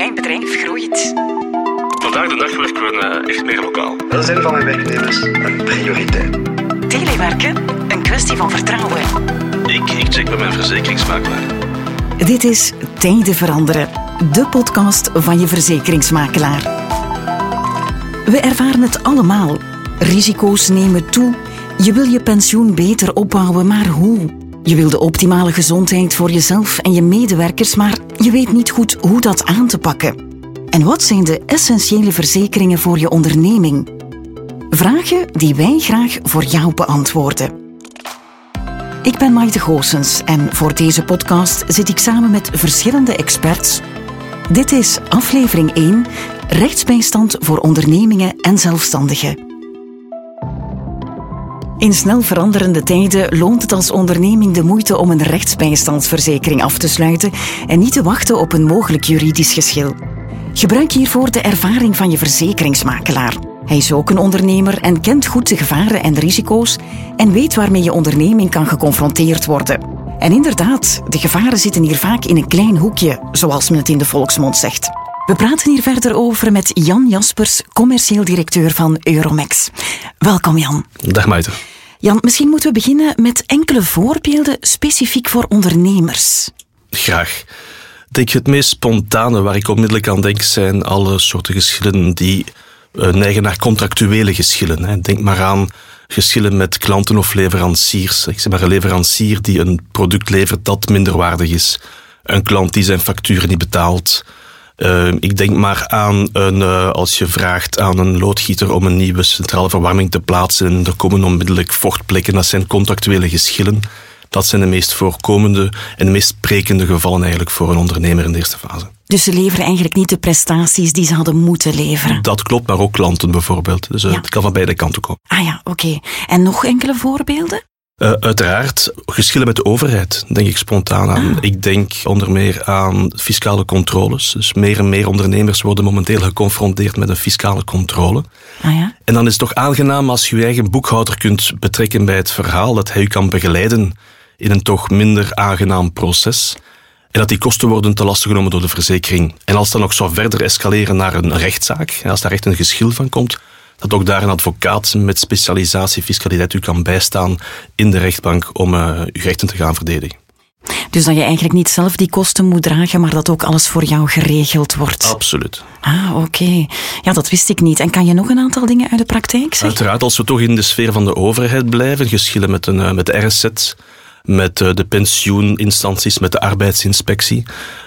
Mijn bedrijf groeit. Vandaag de dag werken we uh, echt meer lokaal. Welzijn van mijn werknemers een prioriteit. Telewerken, een kwestie van vertrouwen. Ik, ik check bij mijn verzekeringsmakelaar. Dit is Tijden Veranderen, de podcast van je verzekeringsmakelaar. We ervaren het allemaal. Risico's nemen toe. Je wil je pensioen beter opbouwen, maar hoe? Je wil de optimale gezondheid voor jezelf en je medewerkers, maar je weet niet goed hoe dat aan te pakken. En wat zijn de essentiële verzekeringen voor je onderneming? Vragen die wij graag voor jou beantwoorden. Ik ben Maite Goossens en voor deze podcast zit ik samen met verschillende experts. Dit is aflevering 1, rechtsbijstand voor ondernemingen en zelfstandigen. In snel veranderende tijden loont het als onderneming de moeite om een rechtsbijstandsverzekering af te sluiten en niet te wachten op een mogelijk juridisch geschil. Gebruik hiervoor de ervaring van je verzekeringsmakelaar. Hij is ook een ondernemer en kent goed de gevaren en risico's en weet waarmee je onderneming kan geconfronteerd worden. En inderdaad, de gevaren zitten hier vaak in een klein hoekje, zoals men het in de volksmond zegt. We praten hier verder over met Jan Jaspers, commercieel directeur van Euromex. Welkom Jan. Dag Maite. Jan, misschien moeten we beginnen met enkele voorbeelden specifiek voor ondernemers. Graag. Denk het meest spontane waar ik onmiddellijk aan denk zijn alle soorten geschillen die uh, neigen naar contractuele geschillen. Denk maar aan geschillen met klanten of leveranciers. Ik zeg maar een leverancier die een product levert dat minderwaardig is. Een klant die zijn facturen niet betaalt. Uh, ik denk maar aan een, uh, als je vraagt aan een loodgieter om een nieuwe centrale verwarming te plaatsen en er komen onmiddellijk vochtplekken, dat zijn contractuele geschillen. Dat zijn de meest voorkomende en de meest sprekende gevallen eigenlijk voor een ondernemer in de eerste fase. Dus ze leveren eigenlijk niet de prestaties die ze hadden moeten leveren? Dat klopt, maar ook klanten bijvoorbeeld. Dus ja. het kan van beide kanten komen. Ah ja, oké. Okay. En nog enkele voorbeelden? Uh, uiteraard geschillen met de overheid, denk ik spontaan aan. Ah. Ik denk onder meer aan fiscale controles. Dus meer en meer ondernemers worden momenteel geconfronteerd met een fiscale controle. Ah, ja? En dan is het toch aangenaam als je je eigen boekhouder kunt betrekken bij het verhaal, dat hij u kan begeleiden in een toch minder aangenaam proces. En dat die kosten worden te lastig genomen door de verzekering. En als dat nog zou verder escaleren naar een rechtszaak, als daar echt een geschil van komt, dat ook daar een advocaat met specialisatie fiscaliteit u kan bijstaan in de rechtbank om uh, uw rechten te gaan verdedigen. Dus dat je eigenlijk niet zelf die kosten moet dragen, maar dat ook alles voor jou geregeld wordt. Absoluut. Ah, oké. Okay. Ja, dat wist ik niet. En kan je nog een aantal dingen uit de praktijk zeggen? Uiteraard, als we toch in de sfeer van de overheid blijven, geschillen met, een, met de RSZ, met de pensioeninstanties, met de arbeidsinspectie.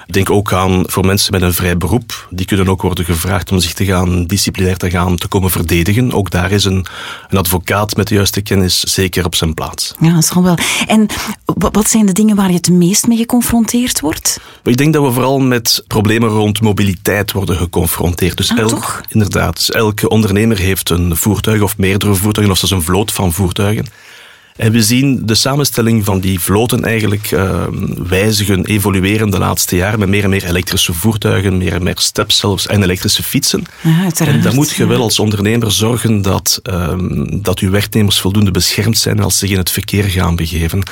Denk ook aan voor mensen met een vrij beroep. Die kunnen ook worden gevraagd om zich te gaan disciplinair te gaan te komen verdedigen. Ook daar is een, een advocaat met de juiste kennis zeker op zijn plaats. Ja, dat zal wel. En wat zijn de dingen waar je het meest mee geconfronteerd wordt? Ik denk dat we vooral met problemen rond mobiliteit worden geconfronteerd. Dus ah, elk, toch? inderdaad, dus elke ondernemer heeft een voertuig of meerdere voertuigen of zelfs een vloot van voertuigen. En we zien de samenstelling van die vloten eigenlijk uh, wijzigen, evolueren de laatste jaren met meer en meer elektrische voertuigen, meer en meer stepzelfs en elektrische fietsen. Ja, en dan moet je wel als ondernemer zorgen dat, uh, dat uw werknemers voldoende beschermd zijn als ze zich in het verkeer gaan begeven.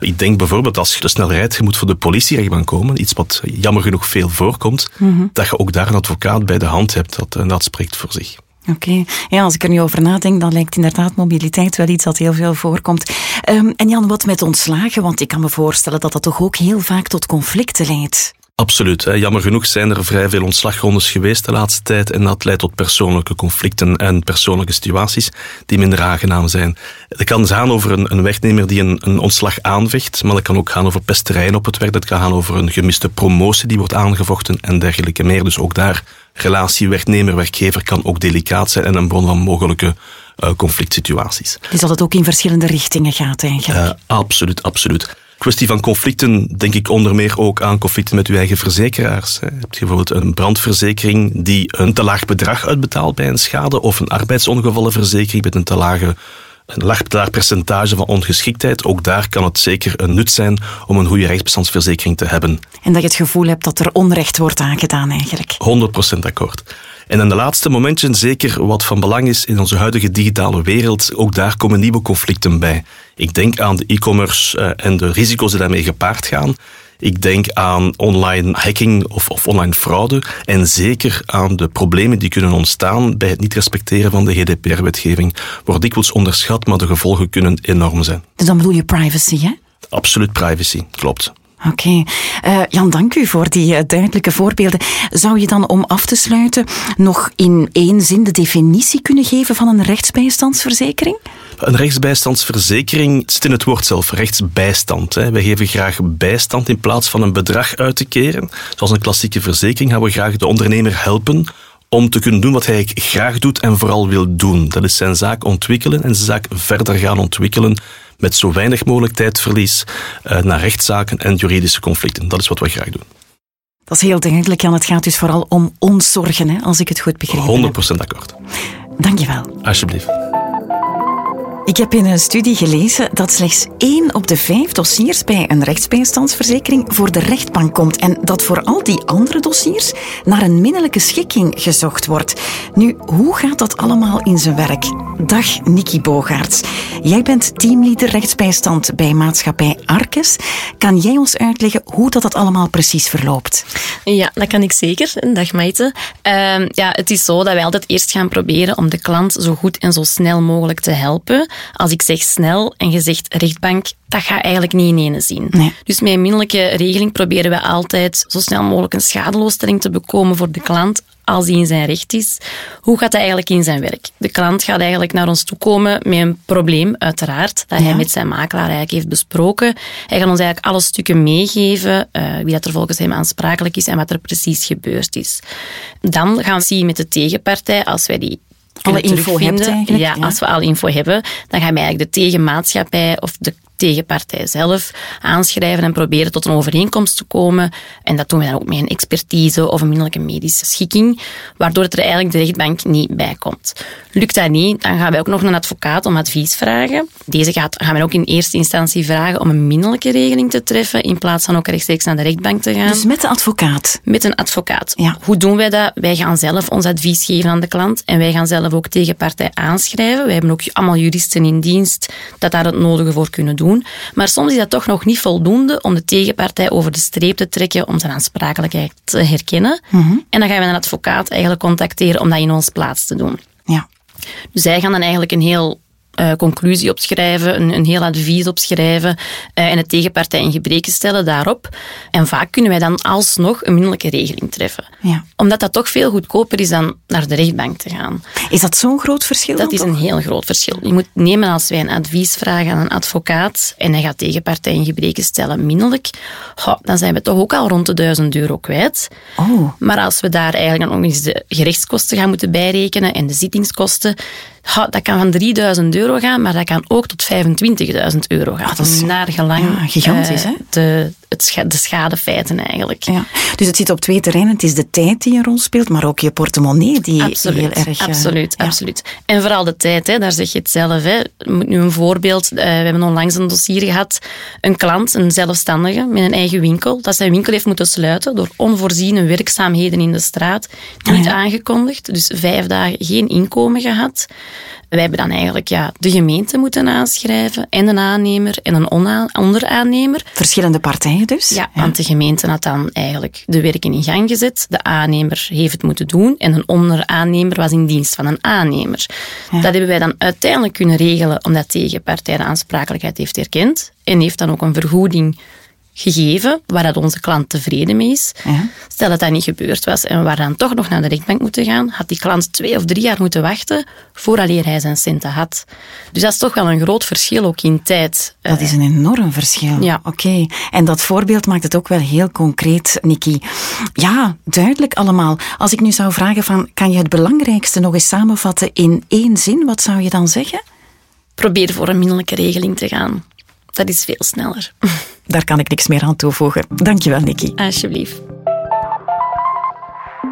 Ik denk bijvoorbeeld als je te snel rijdt, je moet voor de politierechtbank komen, iets wat jammer genoeg veel voorkomt, mm -hmm. dat je ook daar een advocaat bij de hand hebt. Dat, dat spreekt voor zich. Oké, okay. ja, als ik er nu over nadenk, dan lijkt inderdaad mobiliteit wel iets dat heel veel voorkomt. Um, en Jan, wat met ontslagen? Want ik kan me voorstellen dat dat toch ook heel vaak tot conflicten leidt. Absoluut. Hè. Jammer genoeg zijn er vrij veel ontslagrondes geweest de laatste tijd en dat leidt tot persoonlijke conflicten en persoonlijke situaties die minder aangenaam zijn. Het kan gaan over een, een werknemer die een, een, ontslag aanvecht, maar het kan ook gaan over pesterijen op het werk, het kan gaan over een gemiste promotie die wordt aangevochten en dergelijke meer. Dus ook daar, relatie werknemer-werkgever kan ook delicaat zijn en een bron van mogelijke uh, conflict situaties. Dus dat het ook in verschillende richtingen gaat eigenlijk? Uh, absoluut, absoluut kwestie van conflicten denk ik onder meer ook aan conflicten met uw eigen verzekeraars. Je hebt bijvoorbeeld een brandverzekering die een te laag bedrag uitbetaalt bij een schade of een arbeidsongevallenverzekering met een te lage een laag percentage van ongeschiktheid. Ook daar kan het zeker een nut zijn om een goede rechtsbestandsverzekering te hebben. En dat je het gevoel hebt dat er onrecht wordt aangedaan eigenlijk. 100% akkoord. En in de laatste momentjes, zeker wat van belang is in onze huidige digitale wereld, ook daar komen nieuwe conflicten bij. Ik denk aan de e-commerce en de risico's die daarmee gepaard gaan. Ik denk aan online hacking of, of online fraude en zeker aan de problemen die kunnen ontstaan bij het niet respecteren van de GDPR-wetgeving. Wordt dikwijls onderschat, maar de gevolgen kunnen enorm zijn. Dus dan bedoel je privacy, hè? Absoluut privacy, klopt. Oké. Eh, Jan, dank u voor die uh, duidelijke voorbeelden. Zou je dan om af te sluiten nog in één zin de definitie kunnen geven van een rechtsbijstandsverzekering? Een rechtsbijstandsverzekering zit in het woord zelf, rechtsbijstand. Hè. Wij geven graag bijstand in plaats van een bedrag uit te keren. Zoals een klassieke verzekering gaan we graag de ondernemer helpen om te kunnen doen wat hij graag doet en vooral wil doen. Dat is zijn zaak ontwikkelen en zijn zaak verder gaan ontwikkelen met zo weinig mogelijk tijdverlies uh, naar rechtszaken en juridische conflicten. Dat is wat we graag doen. Dat is heel duidelijk, Jan. Het gaat dus vooral om ons zorgen, hè, als ik het goed begrepen 100% heb. akkoord. Dank je wel. Alsjeblieft. Ik heb in een studie gelezen dat slechts één op de vijf dossiers bij een rechtsbijstandsverzekering voor de rechtbank komt en dat voor al die andere dossiers naar een minnelijke schikking gezocht wordt. Nu, hoe gaat dat allemaal in zijn werk? Dag Nikki Bogaerts. Jij bent teamleader rechtsbijstand bij maatschappij Arkes. Kan jij ons uitleggen hoe dat, dat allemaal precies verloopt? Ja, dat kan ik zeker. Dag Maite. Uh, ja, het is zo dat wij altijd eerst gaan proberen om de klant zo goed en zo snel mogelijk te helpen. Als ik zeg snel en je zegt rechtbank, dat gaat eigenlijk niet in ene zien. Nee. Dus met een minderlijke regeling proberen we altijd zo snel mogelijk een schadeloosstelling te bekomen voor de klant als hij in zijn recht is. Hoe gaat dat eigenlijk in zijn werk? De klant gaat eigenlijk naar ons toe komen met een probleem, uiteraard, dat hij met zijn makelaar eigenlijk heeft besproken. Hij gaat ons eigenlijk alle stukken meegeven, uh, wie dat er volgens hem aansprakelijk is en wat er precies gebeurd is. Dan gaan we zien met de tegenpartij, als wij die alle info eigenlijk. Ja, ja, als we alle info hebben, dan gaan we eigenlijk de tegenmaatschappij of de tegenpartij zelf aanschrijven en proberen tot een overeenkomst te komen. En dat doen we dan ook met een expertise of een minderlijke medische schikking, waardoor het er eigenlijk de rechtbank niet bij komt. Lukt dat niet, dan gaan wij ook nog een advocaat om advies vragen. Deze gaat, gaan we ook in eerste instantie vragen om een minderlijke regeling te treffen, in plaats van ook rechtstreeks naar de rechtbank te gaan. Dus met de advocaat? Met een advocaat. Ja. Hoe doen wij dat? Wij gaan zelf ons advies geven aan de klant en wij gaan zelf ook tegenpartij aanschrijven. Wij hebben ook allemaal juristen in dienst dat daar het nodige voor kunnen doen. Maar soms is dat toch nog niet voldoende om de tegenpartij over de streep te trekken om zijn aansprakelijkheid te herkennen. Mhm. En dan gaan we een advocaat eigenlijk contacteren om dat in ons plaats te doen. Ja. Dus zij gaan dan eigenlijk een heel uh, conclusie opschrijven, een, een heel advies opschrijven uh, en de tegenpartij in gebreken stellen daarop. En vaak kunnen wij dan alsnog een minderlijke regeling treffen. Ja. Omdat dat toch veel goedkoper is dan naar de rechtbank te gaan. Is dat zo'n groot verschil? Dat is een heel groot verschil. Je moet nemen als wij een advies vragen aan een advocaat en hij gaat tegenpartij in gebreken stellen minderlijk, oh, dan zijn we toch ook al rond de 1000 euro kwijt. Oh. Maar als we daar eigenlijk nog eens de gerechtskosten gaan moeten bijrekenen en de zittingskosten, dat kan van 3000 euro gaan, maar dat kan ook tot 25.000 euro gaan. Dat is naar gelang ja, gigantisch, uh, hè? De, het, de schadefeiten eigenlijk. Ja. Dus het zit op twee terreinen. Het is de tijd die een rol speelt, maar ook je portemonnee die absoluut, heel erg... Absoluut, ja. absoluut. En vooral de tijd, hè, daar zeg je het zelf. Hè. Nu een voorbeeld. Uh, we hebben onlangs een dossier gehad. Een klant, een zelfstandige, met een eigen winkel, dat zijn winkel heeft moeten sluiten door onvoorziene werkzaamheden in de straat. Niet ja. aangekondigd, dus vijf dagen geen inkomen gehad. Wij hebben dan eigenlijk ja, de gemeente moeten aanschrijven en een aannemer en een onderaannemer. Verschillende partijen dus? Ja, want de gemeente had dan eigenlijk de werken in gang gezet. De aannemer heeft het moeten doen en een onderaannemer was in dienst van een aannemer. Ja. Dat hebben wij dan uiteindelijk kunnen regelen omdat tegenpartij de aansprakelijkheid heeft erkend en heeft dan ook een vergoeding gegeven waar dat onze klant tevreden mee is. Ja. Stel dat dat niet gebeurd was en we dan toch nog naar de rechtbank moeten gaan, had die klant twee of drie jaar moeten wachten vooraleer hij zijn centen had. Dus dat is toch wel een groot verschil ook in tijd. Dat is een enorm verschil. Ja. Oké. Okay. En dat voorbeeld maakt het ook wel heel concreet, Nikki. Ja, duidelijk allemaal. Als ik nu zou vragen van, kan je het belangrijkste nog eens samenvatten in één zin, wat zou je dan zeggen? Probeer voor een minderlijke regeling te gaan. Dat is veel sneller. Daar kan ik niks meer aan toevoegen. Dankjewel, Nikki. Alsjeblieft.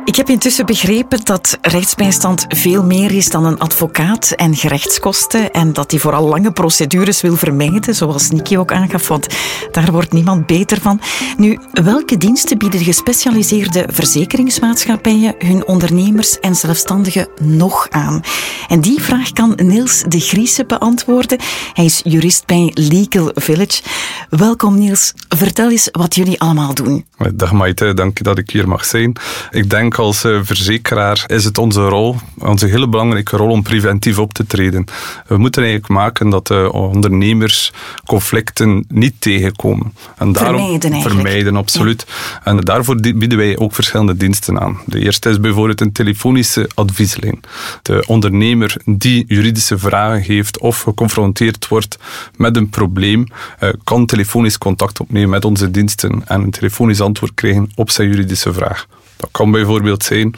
Ik heb intussen begrepen dat rechtsbijstand veel meer is dan een advocaat en gerechtskosten en dat hij vooral lange procedures wil vermijden, zoals Niki ook aangaf, want daar wordt niemand beter van. Nu, welke diensten bieden gespecialiseerde verzekeringsmaatschappijen hun ondernemers en zelfstandigen nog aan? En die vraag kan Niels de Griese beantwoorden. Hij is jurist bij Legal Village. Welkom Niels, vertel eens wat jullie allemaal doen. Dag Maite, dank dat ik hier mag zijn. Ik denk als eh, verzekeraar is het onze rol, onze hele belangrijke rol om preventief op te treden. We moeten eigenlijk maken dat de ondernemers conflicten niet tegenkomen. En daarom vermijden eigenlijk. Vermijden, absoluut. En daarvoor bieden wij ook verschillende diensten aan. De eerste is bijvoorbeeld een telefonische advieslijn. De ondernemer die juridische vragen heeft of geconfronteerd wordt met een probleem, eh, kan telefonisch contact opnemen met onze diensten en een telefonisch antwoord krijgen op zijn juridische vraag. Dat kan bijvoorbeeld zijn,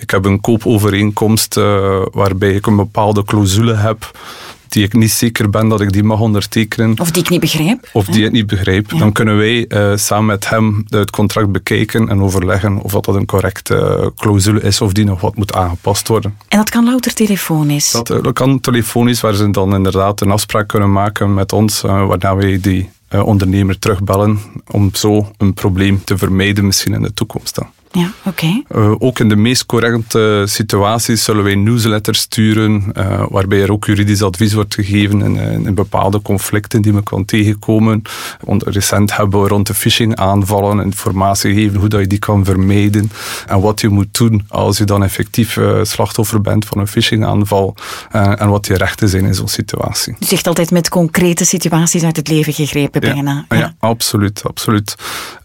ik heb een koopovereenkomst uh, waarbij ik een bepaalde clausule heb die ik niet zeker ben dat ik die mag ondertekenen. Of die ik niet begrijp. Of die ik niet begrijp. Dan kunnen wij uh, samen met hem het contract bekijken en overleggen of dat, dat een correcte clausule is of die nog wat moet aangepast worden. En dat kan louter telefonisch? Dat, dat kan telefonisch, waar ze dan inderdaad een afspraak kunnen maken met ons, waarna wij die ondernemer terugbellen om zo een probleem te vermijden misschien in de toekomst dan. Ja, oké. Uh, ook in de meest correcte situaties zullen wij newsletters sturen, uh, waarbij er ook juridisch advies wordt gegeven in, in, in, bepaalde conflicten die men kan tegenkomen. Want recent hebben we rond de phishing aanvallen informatie gegeven hoe dat je die kan vermijden en wat je moet doen als je dan effectief uh, slachtoffer bent van een phishing aanval en wat je rechten zijn in zo'n situatie. Dus echt altijd met concrete situaties uit het leven gegrepen bijna. Ja, ja absoluut, absoluut.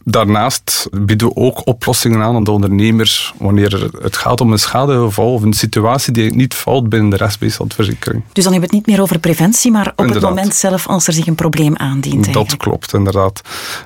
Daarnaast bieden we ook oplossingen aan aan de ondernemers wanneer het gaat om een schadegeval of een situatie die niet valt binnen de restbijstandverzekering. Dus dan hebben we het niet meer over preventie, maar op het moment zelf als er zich een probleem aandient. Dat klopt, inderdaad.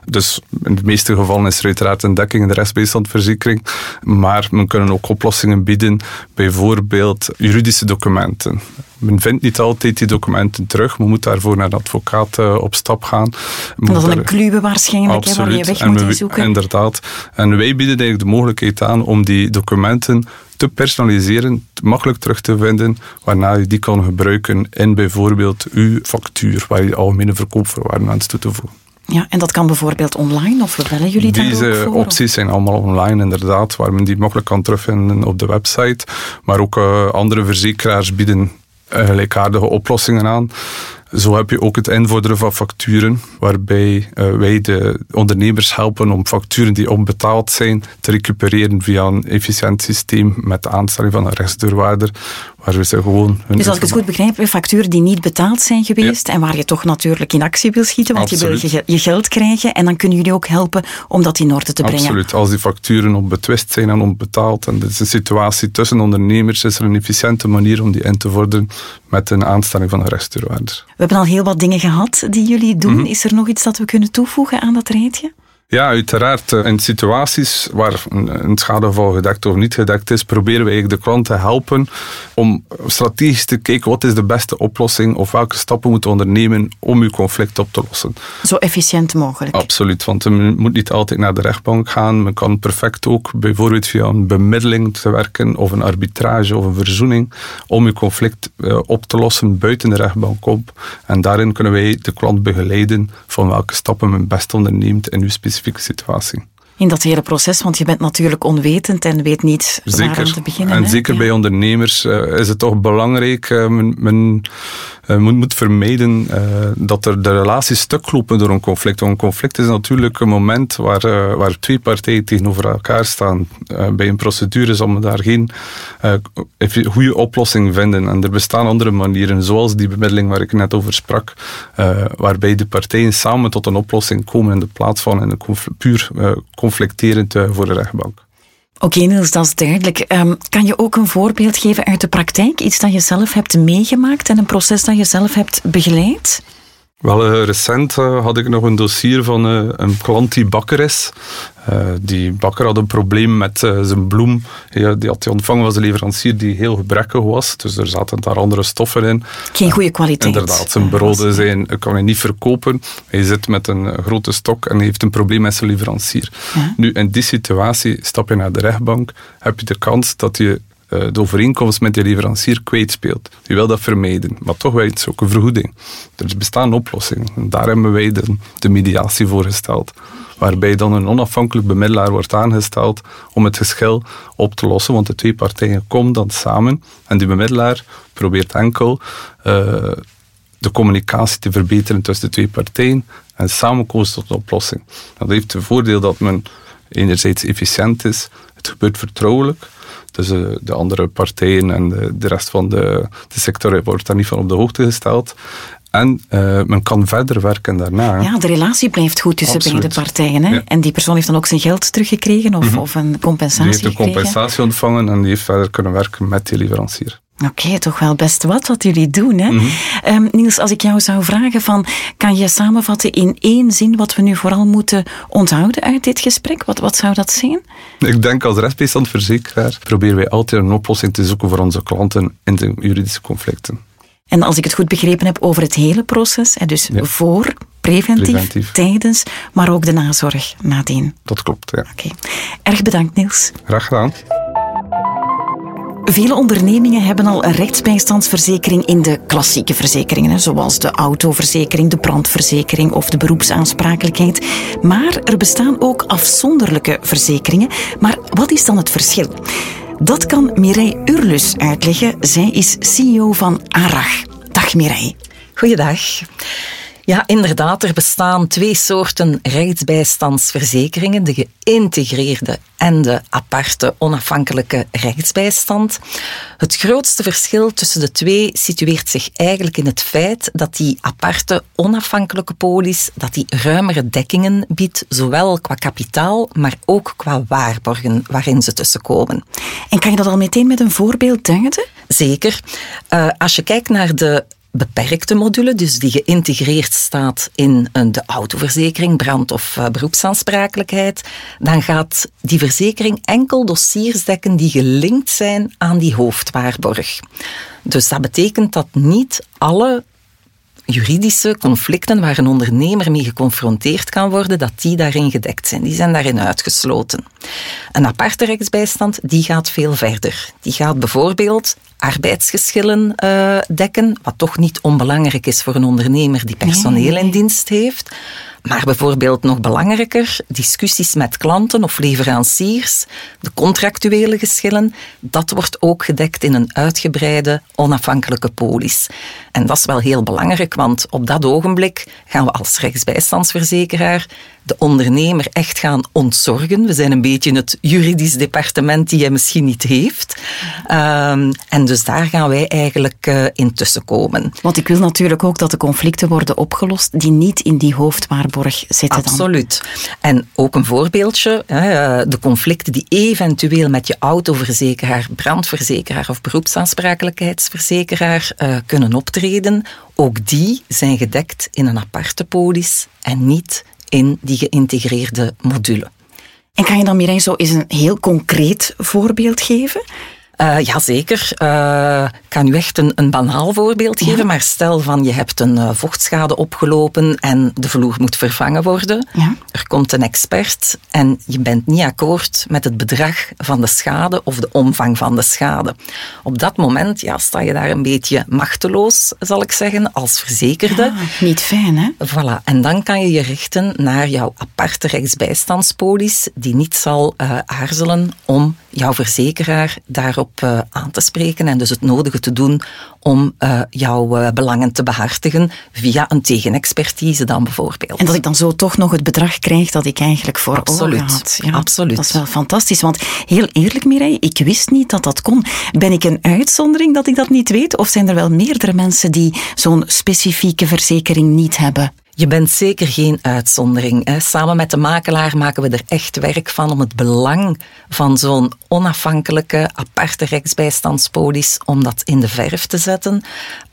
Dus in de meeste gevallen is er uiteraard een dekking in de restbijstandverzekering, maar men kunnen ook oplossingen bieden, bijvoorbeeld juridische documenten. Men vindt niet altijd die documenten terug. Men moet daarvoor naar een advocaat uh, op stap gaan. Dat is een kluwe waarschijnlijk, hè, waar je weg moet we, zoeken. Inderdaad. En wij bieden eigenlijk de mogelijkheid aan om die documenten te personaliseren, makkelijk terug te vinden, waarna je die kan gebruiken in bijvoorbeeld uw factuur, waar je algemene verkoopvoorwaarden aan toe te voegen. Ja, en dat kan bijvoorbeeld online, of bellen jullie daar Deze ook voor, opties zijn allemaal online, inderdaad, waar men die makkelijk kan terugvinden op de website. Maar ook uh, andere verzekeraars bieden gelijkaardige oplossingen aan. Zo heb je ook het invorderen van facturen, waarbij uh, wij de ondernemers helpen om facturen die onbetaald zijn te recupereren via een efficiënt systeem met de aanstelling van een rechtsdeurwaarder, waar we ze gewoon... Dus als ik het goed begrijp, facturen die niet betaald zijn geweest ja. en waar je toch natuurlijk in actie wil schieten, want Absoluut. je wil je, je, geld krijgen en dan kunnen jullie ook helpen om dat in orde te brengen. Absoluut. Als die facturen onbetwist zijn en onbetaald en dit is een situatie tussen ondernemers, is er een efficiënte manier om die in te vorderen met een aanstelling van een rechtsdeurwaarder. We hebben al heel wat dingen gehad die jullie doen. Mm -hmm. Is er nog iets dat we kunnen toevoegen aan dat rijtje? Ja, uiteraard. In situaties waar een schadegeval gedekt of niet gedekt is, proberen we eigenlijk de klant te helpen om strategisch te kijken wat is de beste oplossing of welke stappen moeten ondernemen om uw conflict op te lossen. Zo efficiënt mogelijk. Absoluut, want men moet niet altijd naar de rechtbank gaan. Men kan perfect ook bijvoorbeeld via een bemiddeling te werken of een arbitrage of een verzoening om uw conflict op te lossen buiten de rechtbank op. En daarin kunnen wij de klant begeleiden van welke stappen men best onderneemt in uw specifieke situatie. In dat hele proces, want je bent natuurlijk onwetend en weet niet zeker. waar aan te beginnen. En hè? zeker ja. bij ondernemers uh, is het toch belangrijk. Uh, men, men uh, moet, moet vermijden dat er de relaties stuk lopen door een conflict. Want een conflict is natuurlijk een moment waar, waar twee partijen tegenover elkaar staan. bij een procedure zal men daar geen goede oplossing vinden. En er bestaan andere manieren, zoals die bemiddeling waar ik net over sprak, waarbij de partijen samen tot een oplossing komen in de plaats van een puur conflicterend voor de rechtbank. Oké Niels, dat is duidelijk. Um, kan je ook een voorbeeld geven uit de praktijk? Iets dat je zelf hebt meegemaakt en een proces dat je zelf hebt begeleid? Wel, eh, recent eh, had ik nog een dossier van eh, een klant die bakker is. die bakker had een probleem met zijn bloem. die had hij ontvangen was een leverancier die heel gebrekkig was. Dus er zaten daar andere stoffen in. Geen goede kwaliteit. Inderdaad, zijn broden zijn, kan hij niet verkopen. Hij zit met een grote stok en heeft een probleem met zijn leverancier. Nu, in die situatie stap je naar de rechtbank, heb je de kans dat je de overeenkomst met de leverancier kwijtspeelt. Je wil dat vermijden, maar toch wel ook een vergoeding. Er bestaan oplossingen. En daar hebben wij de, mediatie voor gesteld. Waarbij dan een onafhankelijk bemiddelaar wordt aangesteld om het geschil op te lossen. Want de twee partijen komen dan samen en die bemiddelaar probeert enkel uh, de communicatie te verbeteren tussen de twee partijen en samen komen tot een oplossing. Dat heeft het voordeel dat men enerzijds efficiënt is, het gebeurt vertrouwelijk dus uh, de andere partijen en de, de rest van de, de sector wordt daar niet van op de hoogte gesteld. En uh, men kan verder werken daarna. Ja, de relatie blijft goed tussen Absoluut. beide partijen. Hè? Ja. En die persoon heeft dan ook zijn geld teruggekregen of, mm -hmm. of een compensatie Die heeft een gekregen. compensatie ontvangen en die heeft verder kunnen werken met die leverancier. Oké, okay, toch wel best wat wat jullie doen. Hè? Mm -hmm. um, Niels, als ik jou zou vragen van, kan je samenvatten in één zin wat we nu vooral moeten onthouden uit dit gesprek? Wat, wat zou dat zijn? Ik denk als rechtsbijstandverzekeraar proberen wij altijd een oplossing te zoeken voor onze klanten in de juridische conflicten. En als ik het goed begrepen heb over het hele proces, dus ja. voor, preventief, preventief, tijdens, maar ook de nazorg nadien. Dat klopt, ja. Oké. Okay. Erg bedankt, Niels. Graag gedaan. Vele ondernemingen hebben al een rechtsbijstandsverzekering in de klassieke verzekeringen, zoals de autoverzekering, de brandverzekering of de beroepsaansprakelijkheid. Maar er bestaan ook afzonderlijke verzekeringen. Maar wat is dan het verschil? Dat kan Mireille Urlus uitleggen. Zij is CEO van ARAG. Dag Mireille. Goeiedag. Ja, inderdaad, er bestaan twee soorten rechtsbijstandsverzekeringen: de geïntegreerde en de aparte onafhankelijke rechtsbijstand. Het grootste verschil tussen de twee situeert zich eigenlijk in het feit dat die aparte onafhankelijke polis dat die ruimere dekkingen biedt, zowel qua kapitaal, maar ook qua waarborgen waarin ze tussenkomen. En kan je dat al meteen met een voorbeeld duiden? Zeker. Uh, als je kijkt naar de beperkte module, dus die geïntegreerd staat in de autoverzekering, brand- of beroepsaansprakelijkheid, dan gaat die verzekering enkel dossiers dekken die gelinkt zijn aan die hoofdwaarborg. Dus dat betekent dat niet alle juridische conflicten waar een ondernemer mee geconfronteerd kan worden, dat die daarin gedekt zijn. Die zijn daarin uitgesloten. Een aparte rechtsbijstand, die gaat veel verder. Die gaat bijvoorbeeld arbeidsgeschillen uh, dekken, wat toch niet onbelangrijk is voor een ondernemer die personeel in dienst heeft. Maar bijvoorbeeld nog belangrijker, discussies met klanten of leveranciers, de contractuele geschillen, dat wordt ook gedekt in een uitgebreide onafhankelijke polis. En dat is wel heel belangrijk, want op dat ogenblik gaan we als rechtsbijstandsverzekeraar de ondernemer echt gaan ontzorgen. We zijn een beetje het juridisch departement die hij misschien niet heeft. Um, en dus daar gaan wij eigenlijk uh, in tussenkomen. Want ik wil natuurlijk ook dat de conflicten worden opgelost die niet in die hoofdwaarborg zitten. Absoluut. Dan. En ook een voorbeeldje, de conflicten die eventueel met je autoverzekeraar, brandverzekeraar of beroepsaansprakelijkheidsverzekeraar uh, kunnen optreden, ook die zijn gedekt in een aparte polis en niet in die geïntegreerde module. En kan je dan, Mireille, zo eens een heel concreet voorbeeld geven? Uh, jazeker. Uh, ik kan u echt een, een banaal voorbeeld geven. Ja. Maar stel van je hebt een uh, vochtschade opgelopen en de vloer moet vervangen worden. Ja. Er komt een expert en je bent niet akkoord met het bedrag van de schade of de omvang van de schade. Op dat moment ja, sta je daar een beetje machteloos, zal ik zeggen, als verzekerde. Ja, niet fijn, hè? Voilà. En dan kan je je richten naar jouw aparte rechtsbijstandspolis, die niet zal aarzelen om jouw verzekeraar daarop uh, aan te spreken en dus het nodige te doen om uh, jouw uh, belangen te behartigen via een tegenexpertise dan bijvoorbeeld. En dat ik dan zo toch nog het bedrag krijg dat ik eigenlijk voor Absoluut. ogen had. Ja, Absoluut. Dat is wel fantastisch, want heel eerlijk Mireille, ik wist niet dat dat kon. Ben ik een uitzondering dat ik dat niet weet of zijn er wel meerdere mensen die zo'n specifieke verzekering niet hebben? Je bent zeker geen uitzondering. Hè. Samen met de makelaar maken we er echt werk van om het belang van zo'n onafhankelijke, aparte rechtsbijstandspolis, om dat in de verf te zetten.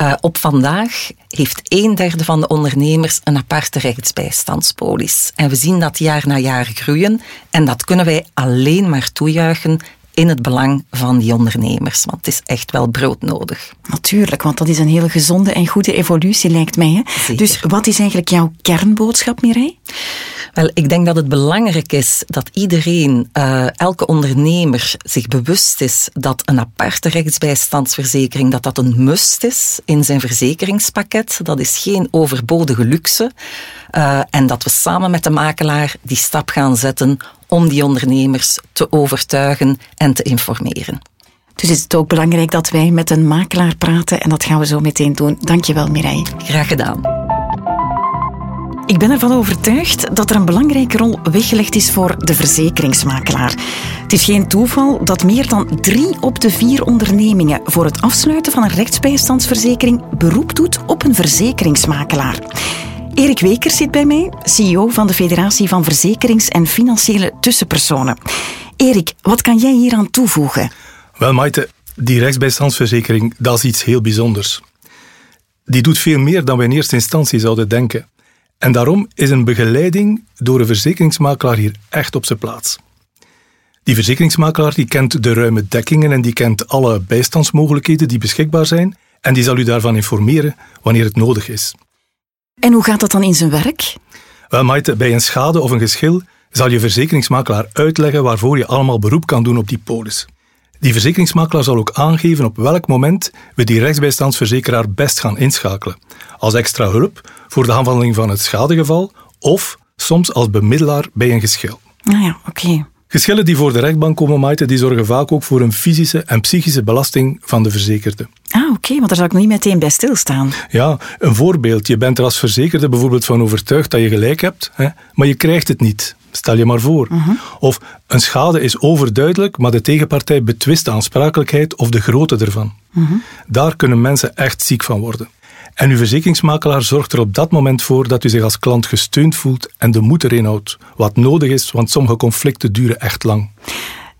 Uh, op vandaag heeft een derde van de ondernemers een aparte rechtsbijstandspolis. En we zien dat jaar na jaar groeien. En dat kunnen wij alleen maar toejuichen in het belang van die ondernemers. Want het is echt wel broodnodig. Natuurlijk, want dat is een hele gezonde en goede evolutie, lijkt mij. Hè? Dus wat is eigenlijk jouw kernboodschap, Mireille? Wel, ik denk dat het belangrijk is dat iedereen, uh, elke ondernemer, zich bewust is dat een aparte rechtsbijstandsverzekering, dat dat een must is in zijn verzekeringspakket. Dat is geen overbodige luxe. Uh, en dat we samen met de makelaar die stap gaan zetten om die ondernemers te overtuigen en te informeren. Dus is het ook belangrijk dat wij met een makelaar praten en dat gaan we zo meteen doen. Dankjewel Mireille. Graag gedaan. Ik ben ervan overtuigd dat er een belangrijke rol weggelegd is voor de verzekeringsmakelaar. Het is geen toeval dat meer dan drie op de vier ondernemingen voor het afsluiten van een rechtsbijstandsverzekering beroep doet op een verzekeringsmakelaar. Erik Wekers zit bij mij, CEO van de Federatie van Verzekerings- en Financiële Tussenpersonen. Erik, wat kan jij hier aan toevoegen? Wel, Maite, die rechtsbijstandsverzekering, dat is iets heel bijzonders. Die doet veel meer dan we in eerste instantie zouden denken. En daarom is een begeleiding door een verzekeringsmakelaar hier echt op zijn plaats. Die verzekeringsmakelaar die kent de ruime dekkingen en die kent alle bijstandsmogelijkheden die beschikbaar zijn en die zal u daarvan informeren wanneer het nodig is. En hoe gaat dat dan in zijn werk? Wel, Maite, bij een schade of een geschil zal je verzekeringsmakelaar uitleggen waarvoor je allemaal beroep kan doen op die polis. Die verzekeringsmakelaar zal ook aangeven op welk moment we die rechtsbijstandsverzekeraar best gaan inschakelen. Als extra hulp voor de aanvulling van het schadegeval of soms als bemiddelaar bij een geschil. Nou ja, oké. Geschillen die voor de rechtbank komen, Maite, die zorgen vaak ook voor een fysische en psychische belasting van de verzekerde. Ah, oké, want daar zal ik niet meteen bij stilstaan. Ja, een voorbeeld. Je bent er als verzekerde bijvoorbeeld van overtuigd dat je gelijk hebt, hè, maar je krijgt het niet. Stel je maar voor. Mhm. Of een schade is overduidelijk, maar de tegenpartij betwist de aansprakelijkheid of de grootte ervan. Mhm. Daar kunnen mensen echt ziek van worden. En uw verzekeringsmakelaar zorgt er op dat moment voor dat u zich als klant gesteund voelt en de moed erin houdt. Wat nodig is, want sommige conflicten duren echt lang.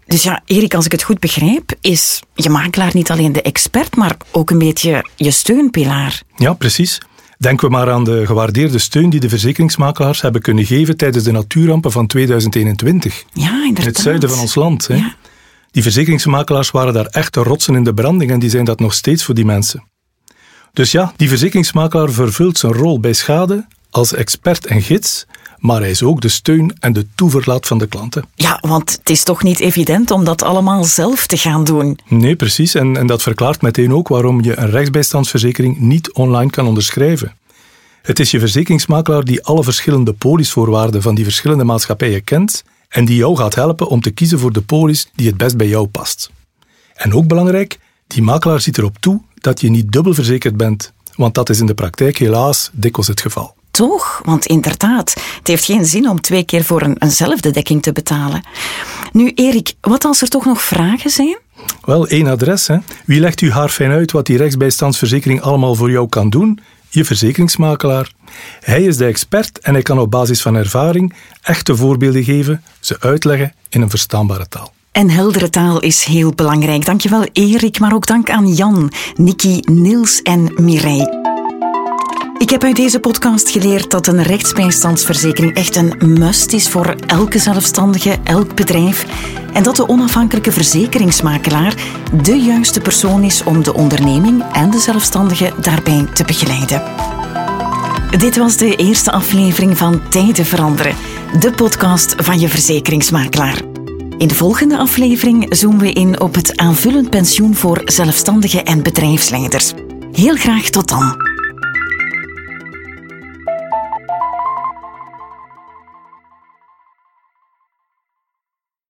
Dus ja, Erik, als ik het goed begrijp, is je makelaar niet alleen de expert, maar ook een beetje je steunpilaar. Ja, precies. Denken we maar aan de gewaardeerde steun die de verzekeringsmakelaars hebben kunnen geven tijdens de natuurrampen van 2021. Ja, inderdaad. In het zuiden van ons land. Hè. Ja. Die verzekeringsmakelaars waren daar echte rotsen in de branding en die zijn dat nog steeds voor die mensen. Dus ja, die verzekeringsmakelaar vervult zijn rol bij schade als expert en gids, maar hij is ook de steun en de toeverlaat van de klanten. Ja, want het is toch niet evident om dat allemaal zelf te gaan doen. Nee, precies. En, en dat verklaart meteen ook waarom je een rechtsbijstandsverzekering niet online kan onderschrijven. Het is je verzekeringsmakelaar die alle verschillende polisvoorwaarden van die verschillende maatschappijen kent en die jou gaat helpen om te kiezen voor de polis die het best bij jou past. En ook belangrijk, die makelaar ziet erop toe dat je niet dubbel verzekerd bent, want dat is in de praktijk helaas dikwijls het geval. Toch? Want inderdaad, het heeft geen zin om twee keer voor een, eenzelfde dekking te betalen. Nu, Erik, wat als er toch nog vragen zijn? Wel, één adres. Hè. Wie legt u haar fijn uit wat die rechtsbijstandsverzekering allemaal voor jou kan doen? Je verzekeringsmakelaar. Hij is de expert en hij kan op basis van ervaring echte voorbeelden geven, ze uitleggen in een verstaanbare taal. En heldere taal is heel belangrijk. Dankjewel Erik, maar ook dank aan Jan, Nikki, Niels en Mireille. Ik heb uit deze podcast geleerd dat een rechtsbijstandsverzekering echt een must is voor elke zelfstandige, elk bedrijf. En dat de onafhankelijke verzekeringsmakelaar de juiste persoon is om de onderneming en de zelfstandige daarbij te begeleiden. Dit was de eerste aflevering van Tijden veranderen, de podcast van je verzekeringsmakelaar. In de volgende aflevering zoomen we in op het aanvullend pensioen voor zelfstandigen en bedrijfsleiders. Heel graag tot dan.